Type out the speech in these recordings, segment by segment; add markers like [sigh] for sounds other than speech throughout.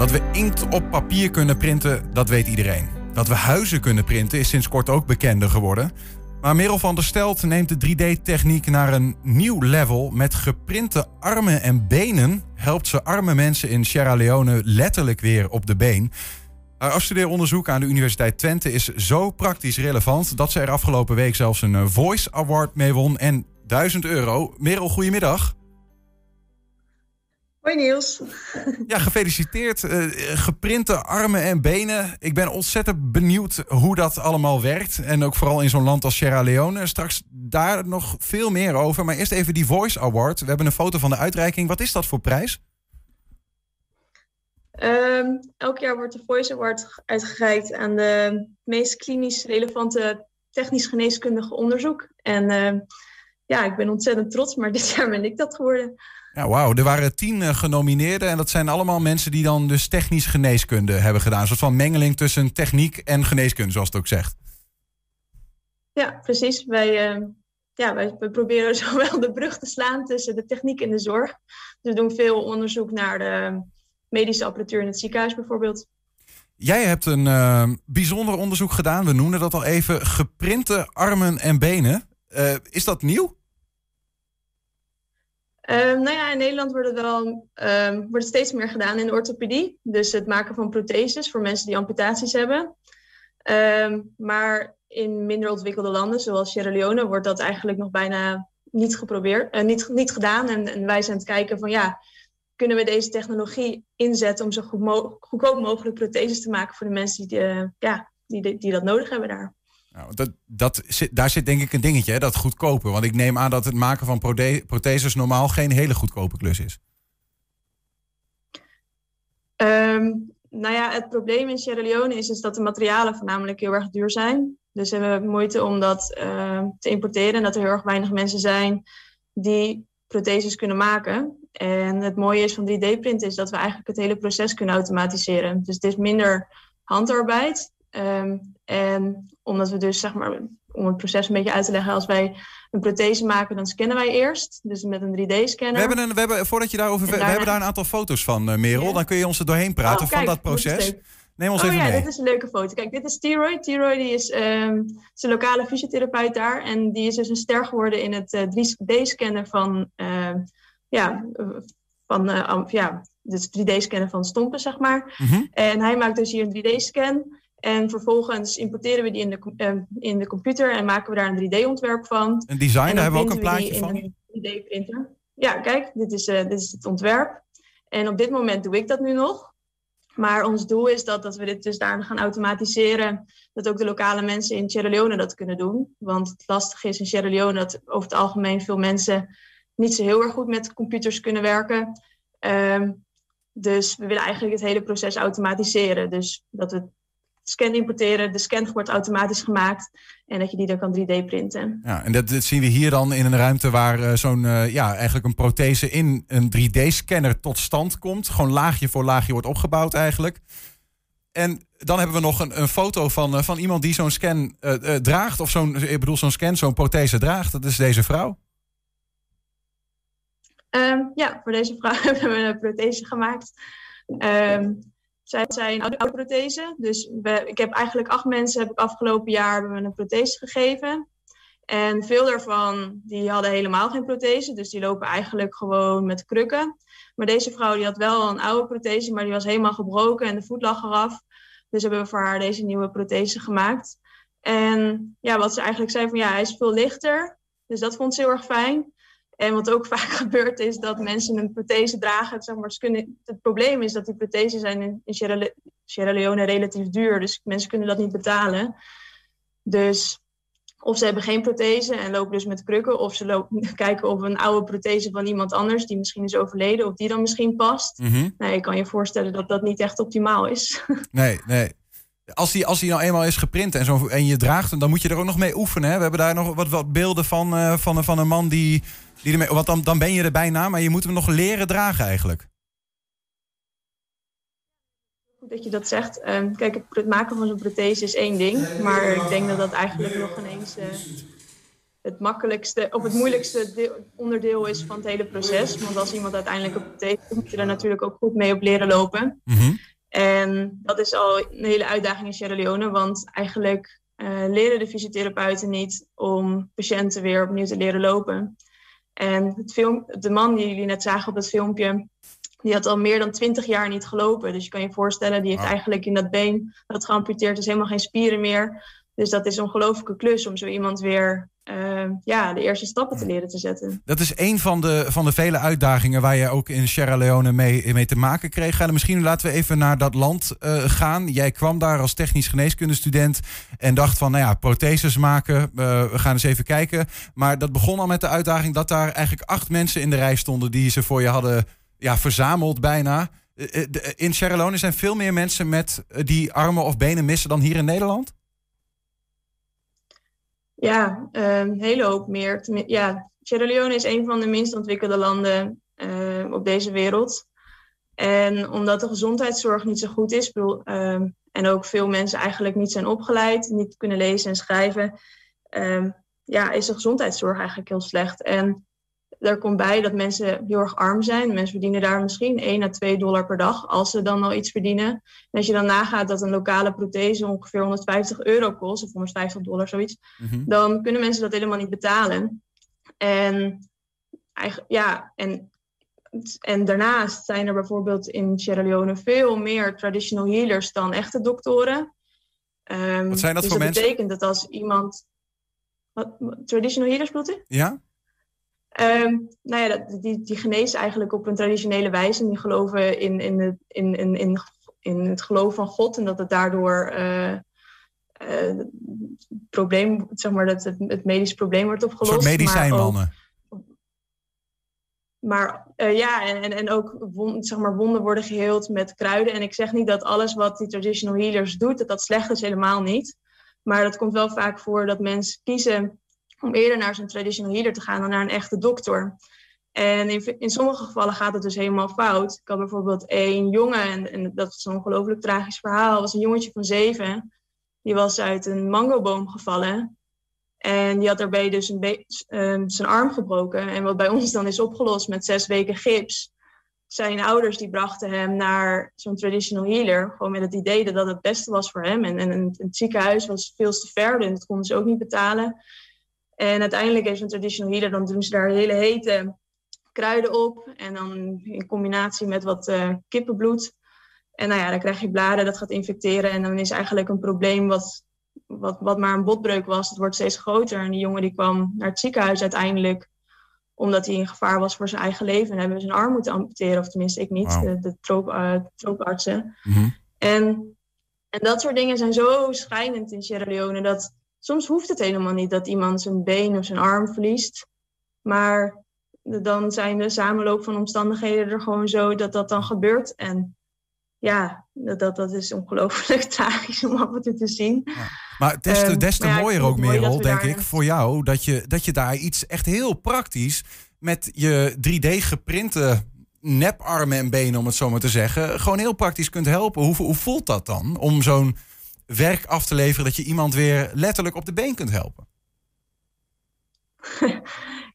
Dat we inkt op papier kunnen printen, dat weet iedereen. Dat we huizen kunnen printen is sinds kort ook bekender geworden. Maar Merel van der Stelt neemt de 3D-techniek naar een nieuw level. Met geprinte armen en benen helpt ze arme mensen in Sierra Leone letterlijk weer op de been. Haar afstudeeronderzoek aan de Universiteit Twente is zo praktisch relevant dat ze er afgelopen week zelfs een Voice Award mee won en 1000 euro. Merel, goedemiddag. Hoi Niels. Ja, gefeliciteerd. Uh, geprinte armen en benen. Ik ben ontzettend benieuwd hoe dat allemaal werkt. En ook vooral in zo'n land als Sierra Leone. Straks daar nog veel meer over. Maar eerst even die Voice Award. We hebben een foto van de uitreiking. Wat is dat voor prijs? Um, elk jaar wordt de Voice Award uitgereikt aan de meest klinisch relevante technisch geneeskundige onderzoek. En uh, ja, ik ben ontzettend trots, maar [laughs] dit jaar ben ik dat geworden. Ja, wauw. Er waren tien uh, genomineerden en dat zijn allemaal mensen die dan dus technisch geneeskunde hebben gedaan. Een soort van mengeling tussen techniek en geneeskunde, zoals het ook zegt. Ja, precies. Wij, uh, ja, wij, wij, proberen [laughs] zowel de brug te slaan tussen de techniek en de zorg. Dus we doen veel onderzoek naar de medische apparatuur in het ziekenhuis bijvoorbeeld. Jij hebt een uh, bijzonder onderzoek gedaan. We noemden dat al even. Geprinte armen en benen. is dat nieuw? Um, nou ja, in Nederland wordt het wel um, wordt steeds meer gedaan in de orthopedie. Dus het maken van protheses voor mensen die amputaties hebben. Um, maar in minder ontwikkelde landen, zoals Sierra Leone, wordt dat eigenlijk nog bijna niet geprobeerd, uh, niet, niet gedaan. En, en, wij zijn aan het kijken van ja, kunnen we deze technologie inzetten om zo goed goedkoop mogelijk protheses te maken voor de mensen die, uh, ja, die, die dat nodig hebben daar. Nou, dat, dat daar zit denk ik een dingetje, hè, dat goedkope. Want ik neem aan dat het maken van protheses normaal geen hele goedkope klus is. Um, nou ja, het probleem in Sierra Leone is, dat de materialen voornamelijk heel erg duur zijn. Dus we hebben moeite om dat uh, te importeren. En dat er heel erg weinig mensen zijn die protheses kunnen maken. En het mooie is van 3D-printen is dat we eigenlijk het hele proces kunnen automatiseren. Dus het is minder handarbeid. Um, en omdat we dus, zeg maar, om het proces een beetje uit te leggen, als wij een prothese maken, dan scannen wij eerst. Dus met een 3D-scanner. We hebben, een, we hebben, voordat je daarover. We, we hebben daar een aantal foto's van, uh, Merel. Ja. Dan kun je ons er doorheen praten oh, kijk, van dat proces. Neem ons oh, even ja, mee. dit is een leuke foto. Kijk, dit is T-Roy. T-Roy die is, um, is een lokale fysiotherapeut daar. En die is dus een ster geworden in het uh, 3D-scannen van, uh, ja, van uh, ja, dus 3D-scannen van stompen, zeg maar. Mm -hmm. En hij maakt dus hier een 3D-scan. En vervolgens importeren we die in de, uh, in de computer en maken we daar een 3D-ontwerp van. Een design, daar hebben we ook een plaatje van. Een 3D-printer. Ja, kijk, dit is, uh, dit is het ontwerp. En op dit moment doe ik dat nu nog. Maar ons doel is dat, dat we dit dus daar gaan automatiseren. Dat ook de lokale mensen in Sierra Leone dat kunnen doen. Want het lastige is in Sierra Leone dat over het algemeen veel mensen niet zo heel erg goed met computers kunnen werken. Um, dus we willen eigenlijk het hele proces automatiseren. Dus dat we scan importeren, de scan wordt automatisch gemaakt en dat je die dan kan 3D printen. Ja, en dat, dat zien we hier dan in een ruimte waar uh, zo'n, uh, ja, eigenlijk een prothese in een 3D-scanner tot stand komt. Gewoon laagje voor laagje wordt opgebouwd eigenlijk. En dan hebben we nog een, een foto van, uh, van iemand die zo'n scan draagt, of zo'n, ik bedoel zo'n scan, zo'n prothese draagt. Dat is deze vrouw. Um, ja, voor deze vrouw [laughs] hebben we een prothese gemaakt. Um, zij zijn oude, oude prothese. Dus we, ik heb eigenlijk acht mensen heb ik afgelopen jaar hebben we een prothese gegeven. En veel daarvan die hadden helemaal geen prothese. Dus die lopen eigenlijk gewoon met krukken. Maar deze vrouw die had wel een oude prothese, maar die was helemaal gebroken en de voet lag eraf. Dus hebben we voor haar deze nieuwe prothese gemaakt. En ja, wat ze eigenlijk zei van ja, hij is veel lichter. Dus dat vond ze heel erg fijn. En wat ook [laughs] vaak gebeurt is dat mensen een prothese dragen. Zeg maar, kunnen, het probleem is dat die prothesen zijn in, in Sierra, Le Sierra Leone relatief duur. Dus mensen kunnen dat niet betalen. Dus of ze hebben geen prothese en lopen dus met krukken. Of ze lopen, [laughs] kijken of een oude prothese van iemand anders die misschien is overleden. Of die dan misschien past. Mm -hmm. Nou, je kan je voorstellen dat dat niet echt optimaal is. [laughs] Nee, nee. Als die, als die nou eenmaal is geprint en, zo, en je draagt hem, dan moet je er ook nog mee oefenen. Hè? We hebben daar nog wat, wat beelden van, uh, van, van een man die, die ermee... Want dan, dan ben je er bijna, maar je moet hem nog leren dragen eigenlijk. Goed dat je dat zegt. Um, kijk, het maken van zo'n prothese is één ding. Maar ik denk dat dat eigenlijk nog ineens uh, het makkelijkste of het moeilijkste deel, onderdeel is van het hele proces. Want als iemand uiteindelijk een prothese moet je er natuurlijk ook goed mee op leren lopen. Mm -hmm. En dat is al een hele uitdaging in Sierra Leone, want eigenlijk uh, leren de fysiotherapeuten niet om patiënten weer opnieuw te leren lopen. En het film, de man die jullie net zagen op het filmpje, die had al meer dan twintig jaar niet gelopen. Dus je kan je voorstellen, die heeft eigenlijk in dat been dat geamputeerd is helemaal geen spieren meer. Dus dat is een ongelofelijke klus om zo iemand weer uh, ja, de eerste stappen te leren te zetten. Dat is een van de, van de vele uitdagingen waar je ook in Sierra Leone mee, mee te maken kreeg. En misschien laten we even naar dat land uh, gaan. Jij kwam daar als technisch geneeskundestudent en dacht van, nou ja, protheses maken, uh, we gaan eens even kijken. Maar dat begon al met de uitdaging dat daar eigenlijk acht mensen in de rij stonden die ze voor je hadden ja, verzameld bijna. In Sierra Leone zijn veel meer mensen met die armen of benen missen dan hier in Nederland? Ja, een ehm, hele hoop meer. Ja, Sierra Leone is een van de minst ontwikkelde landen uh, op deze wereld. En omdat de gezondheidszorg niet zo goed is, uh, en ook veel mensen eigenlijk niet zijn opgeleid, niet kunnen lezen en schrijven, ja, is de gezondheidszorg eigenlijk heel slecht. En daar komt bij dat mensen heel erg arm zijn. Mensen verdienen daar misschien 1 à 2 dollar per dag, als ze dan al iets verdienen. En als je dan nagaat dat een lokale prothese ongeveer 150 euro kost, of 150 dollar, zoiets, mhm. dan kunnen mensen dat helemaal niet betalen. En, eigenlijk, ja, en, en daarnaast zijn er bijvoorbeeld in Sierra Leone veel meer traditional healers dan echte doktoren. Um, wat zijn dat dus voor dat mensen? Dat betekent dat als iemand. Wat, traditional healers bedoelt u? Ja. Um, nou ja, dat, die, die genezen eigenlijk op een traditionele wijze. En die geloven in, in, het, in, in, in, in het geloof van God. En dat het daardoor uh, uh, probleem, zeg maar, dat het, het medisch probleem wordt opgelost. Een soort medicijnmannen. Maar, uh, ja, en, en ook wond, zeg maar, wonden worden geheeld met kruiden. En ik zeg niet dat alles wat die traditional healers doet, dat dat slecht is, helemaal niet. Maar dat komt wel vaak voor dat mensen kiezen om eerder naar zo'n traditional healer te gaan dan naar een echte dokter. En in, in sommige gevallen gaat het dus helemaal fout. Ik had bijvoorbeeld één jongen, en, en dat is een ongelooflijk tragisch verhaal, was een jongetje van zeven. Die was uit een mangoboom gevallen. En die had daarbij dus een uh, zijn arm gebroken. En wat bij ons dan is opgelost met zes weken gips. Zijn ouders die brachten hem naar zo'n traditional healer. Gewoon met het idee dat dat het beste was voor hem. En, en, het ziekenhuis was veel te ver. En dat konden ze ook niet betalen. En uiteindelijk heeft een traditional healer, dan doen ze daar hele hete kruiden op. En dan in combinatie met wat uh, kippenbloed. En nou ja, dan krijg je bladen, dat gaat infecteren. En dan is eigenlijk een probleem wat, wat, wat maar een botbreuk was, het wordt steeds groter. En die jongen die kwam naar het ziekenhuis uiteindelijk omdat hij in gevaar was voor zijn eigen leven. En hebben we zijn arm moeten amputeren, of tenminste ik niet, de, de troop, uh, troopartsen. Mhm. en, en dat soort dingen zijn zo schrijnend in Sierra Leone dat soms hoeft het helemaal niet dat iemand zijn been of zijn arm verliest. Maar dan zijn de samenloop van omstandigheden er gewoon zo dat dat dan gebeurt. En ja, dat, dat, is ongelooflijk [laughs] tragisch om af en toe te zien. Ja. Maar des te, des te um, mooier ook, Merel, denk ik, voor jou... Dat je, dat je daar iets echt heel praktisch met je 3D-geprinte neparmen en benen, om het zo maar te zeggen... gewoon heel praktisch kunt helpen. Hoe, hoe voelt dat dan om zo'n werk af te leveren dat je iemand weer letterlijk op de been kunt helpen? [laughs]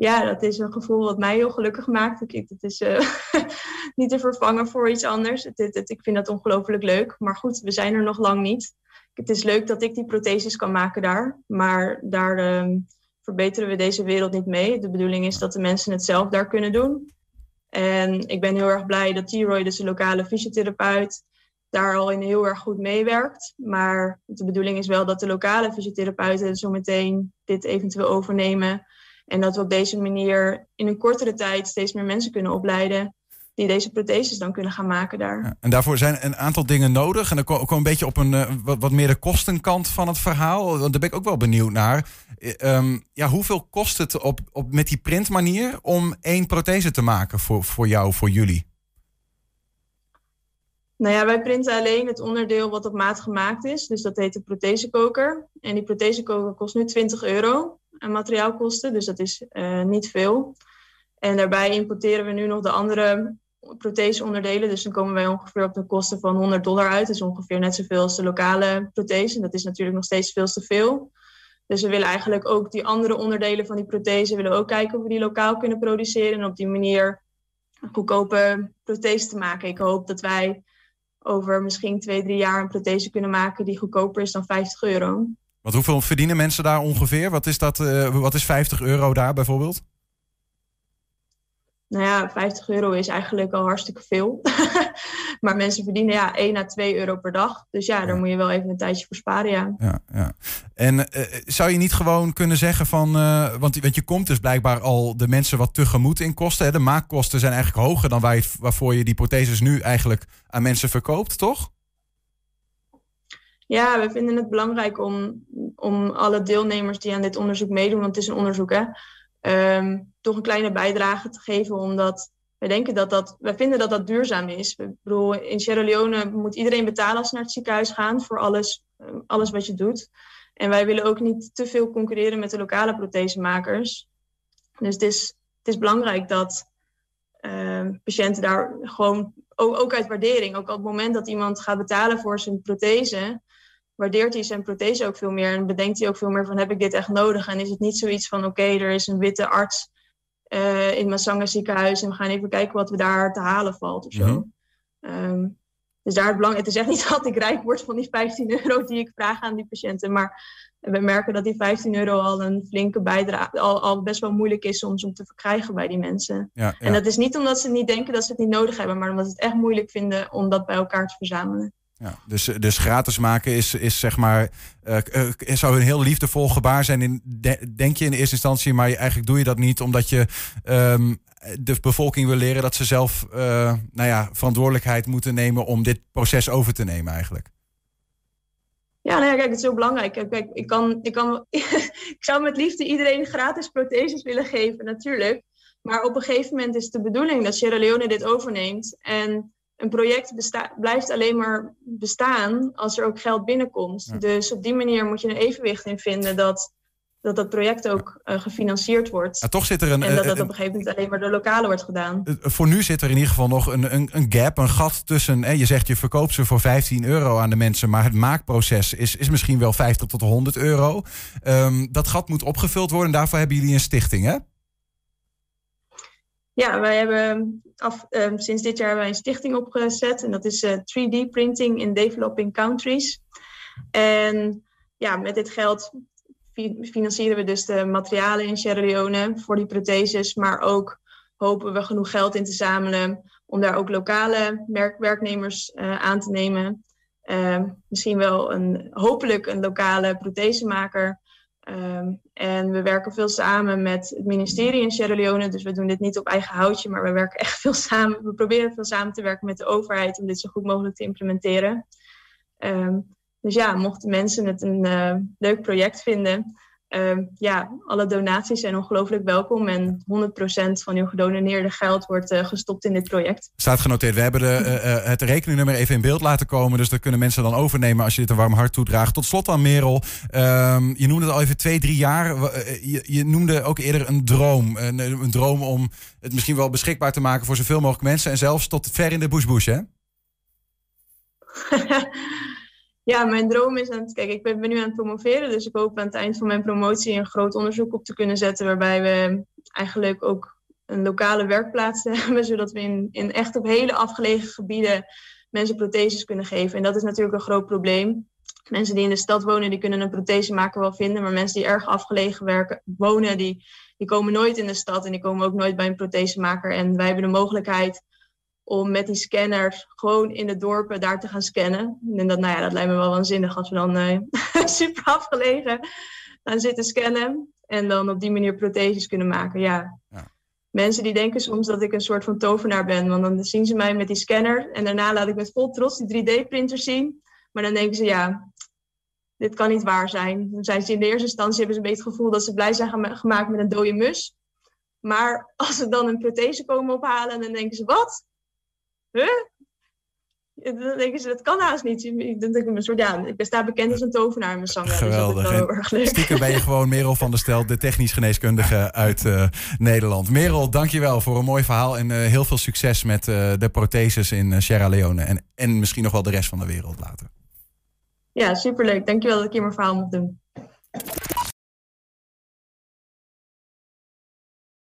Ja, dat is een gevoel wat mij heel gelukkig maakt. Het is uh, [laughs] niet te vervangen voor iets anders. Ik vind dat ongelooflijk leuk. Maar goed, we zijn er nog lang niet. Het is leuk dat ik die protheses kan maken daar. Maar daar um, verbeteren we deze wereld niet mee. De bedoeling is dat de mensen het zelf daar kunnen doen. En ik ben heel erg blij dat T-Roy, dus de lokale fysiotherapeut, daar al in heel erg goed meewerkt. Maar de bedoeling is wel dat de lokale fysiotherapeuten zometeen dit eventueel overnemen. En dat we op deze manier in een kortere tijd steeds meer mensen kunnen opleiden die deze protheses dan kunnen gaan maken daar. En daarvoor zijn een aantal dingen nodig. En dan kom ik een beetje op een uh, wat, wat, meer de kostenkant van het verhaal. Want daar ben ik ook wel benieuwd naar. Um, ja, hoeveel kost het op, op, met die printmanier om één prothese te maken voor, voor jou, voor jullie? Nou ja, wij printen alleen het onderdeel wat op maat gemaakt is. Dus dat heet de prothesekoker. En die prothesekoker kost nu 20 euro aan materiaalkosten. Dus dat is uh, niet veel. En daarbij importeren we nu nog de andere protheseonderdelen. Dus dan komen wij ongeveer op de kosten van 100 dollar uit. Dat is ongeveer net zoveel als de lokale prothese. En dat is natuurlijk nog steeds veel te veel. Dus we willen eigenlijk ook die andere onderdelen van die prothese... willen ook kijken of we die lokaal kunnen produceren... en op die manier een goedkope prothese te maken. Ik hoop dat wij over misschien twee, drie jaar een prothese kunnen maken die goedkoper is dan 50 euro. Want hoeveel verdienen mensen daar ongeveer? Wat is, dat, wat is 50 euro daar bijvoorbeeld? Nou ja, 50 euro is eigenlijk al hartstikke veel. [laughs] maar mensen verdienen ja 1 à 2 euro per dag. Dus ja, daar moet je wel even een tijdje voor sparen, ja. ja, ja. En uh, zou je niet gewoon kunnen zeggen van... Uh, want, want je komt dus blijkbaar al de mensen wat tegemoet in kosten. Hè? De maakkosten zijn eigenlijk hoger dan waar je, waarvoor je die protheses nu eigenlijk aan mensen verkoopt, toch? Ja, we vinden het belangrijk om, om alle deelnemers die aan dit onderzoek meedoen... want het is een onderzoek, hè um, toch een kleine bijdrage te geven. Omdat wij denken dat dat, wij vinden dat dat duurzaam is. Ik bedoel, in Sierra Leone moet iedereen betalen als ze naar het ziekenhuis gaan voor alles, ehm, alles wat je doet. En wij willen ook niet te veel concurreren met de lokale prothesemakers. Dus het is, het is belangrijk dat uh, patiënten daar gewoon, ook, ook uit waardering, ook op het moment dat iemand gaat betalen voor zijn prothese, waardeert hij zijn prothese ook veel meer en bedenkt hij ook veel meer van heb ik dit echt nodig en is het niet zoiets van oké, er is een witte arts uh, in Masanga ziekenhuis en we gaan even kijken wat we daar te halen valt of zo. Mm -hmm. dus daar het belang, het is echt niet [laughs] dat ik rijk word van die 15 euro die ik vraag aan die patiënten, maar we merken dat die 15 euro al een flinke bijdrage, al, al best wel moeilijk is soms om te verkrijgen bij die mensen. Ja, ja. En dat is niet omdat ze niet denken dat ze het niet nodig hebben, maar omdat ze het echt moeilijk vinden om dat bij elkaar te verzamelen. Ja, dus, dus gratis maken is, is zeg maar, uh, uh, zou een heel liefdevol gebaar zijn, in, denk je in eerste instantie, maar eigenlijk doe je dat niet omdat je um, de bevolking wil leren dat ze zelf uh, nou ja, verantwoordelijkheid moeten nemen om dit proces over te nemen eigenlijk. Ja, nou kijk, het is heel belangrijk. Kijk, ik, kan, ik, kan, [laughs] ik zou met liefde iedereen gratis protheses willen geven, natuurlijk. Maar op een gegeven moment is de bedoeling dat Sierra Leone dit overneemt. En een project blijft alleen maar bestaan als er ook geld binnenkomt. Dus op die manier moet je een evenwicht in vinden dat dat, dat project ook uh, gefinancierd wordt. Ja, toch zit er een, en dat dat op een gegeven moment alleen maar door lokale wordt gedaan. Voor nu zit er in ieder geval nog een, een, een gap, een gat tussen. Hè, je zegt je verkoopt ze voor 15 euro aan de mensen, maar het maakproces is, is misschien wel 50 tot 100 euro. Um, dat gat moet opgevuld worden. Daarvoor hebben jullie een stichting, hè? Ja, wij hebben af, um, sinds dit jaar wij een stichting opgezet. En dat is uh, 3D Printing in Developing Countries. En ja, met dit geld financieren we dus de materialen in Sierra Leone voor die protheses. Maar ook hopen we genoeg geld in te zamelen om daar ook lokale werk werknemers uh, aan te nemen. Uh, misschien wel een, hopelijk een lokale prothesemaker Um, en we werken veel samen met het ministerie in Sierra Leone. Dus we doen dit niet op eigen houtje, maar we werken echt veel samen. We proberen veel samen te werken met de overheid om dit zo goed mogelijk te implementeren. Um, dus ja, mochten mensen het een uh, leuk project vinden, uh, ja, alle donaties zijn ongelooflijk welkom. En 100% van uw gedoneerde geld wordt uh, gestopt in dit project. Staat genoteerd. We hebben de, uh, het rekeningnummer even in beeld laten komen. Dus dat kunnen mensen dan overnemen als je dit een warm hart toedraagt. Tot slot dan, Merel. Um, je noemde het al even twee, drie jaar. Je, je noemde ook eerder een droom. Een, een, droom om het misschien wel beschikbaar te maken voor zoveel mogelijk mensen. En zelfs tot ver in de bush hè? [laughs] ja, mijn droom is aan het. Kijk, ik ben, nu aan het promoveren. Dus ik hoop aan het eind van mijn promotie een groot onderzoek op te kunnen zetten. Waarbij we eigenlijk ook een lokale werkplaats [laughs] hebben. Zodat we in, in echt op hele afgelegen gebieden mensen protheses kunnen geven. En dat is natuurlijk een groot probleem. Mensen die in de stad wonen, die kunnen een prothesemaker wel vinden. Maar mensen die erg afgelegen werken, wonen, die, die komen nooit in de stad. En die komen ook nooit bij een prothesemaker. En wij hebben de mogelijkheid om met die scanners gewoon in de dorpen daar te gaan scannen. En dat, nou ja, dat lijkt me wel waanzinnig als we dan uh, [laughs] super afgelegen gaan zitten scannen. En dan op die manier protheses kunnen maken. Ja. ja. Mensen die denken soms dat ik een soort van tovenaar ben. Want dan zien ze mij met die scanner. En daarna laat ik met vol trots die 3D-printer zien. Maar dan denken ze, ja, dit kan niet waar zijn. Dan zijn ze in de eerste instantie hebben ze een beetje het gevoel dat ze blij zijn gemaakt met een dode mus. Maar als ze dan een prothese komen ophalen, dan denken ze, wat? Huh? Dan denken ze, dat kan haast niet. Ik denk een soort, ja, ik sta bekend als een tovenaar in mijn zang. Geweldig. Dus stiekem ben je gewoon Merel van der Stel, de technisch geneeskundige uit uh, Nederland. Merel, dankjewel voor een mooi verhaal en uh, heel veel succes met uh, de protheses in Sierra Leone. En, en misschien nog wel de rest van de wereld later. Ja, superleuk. Dankjewel dat ik hier mijn verhaal mocht doen.